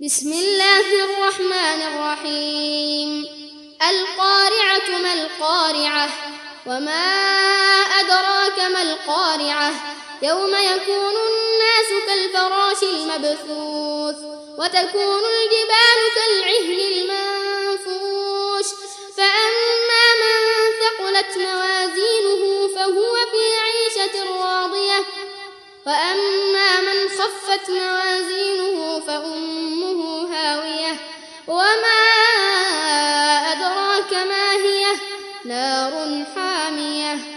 بسم الله الرحمن الرحيم. القارعة ما القارعة؟ وما أدراك ما القارعة؟ يوم يكون الناس كالفراش المبثوث وتكون الجبال كالعهن المنفوش. فأما من ثقلت موازينه فهو في عيشة راضية. وأما من خفت موازينه نار حامية.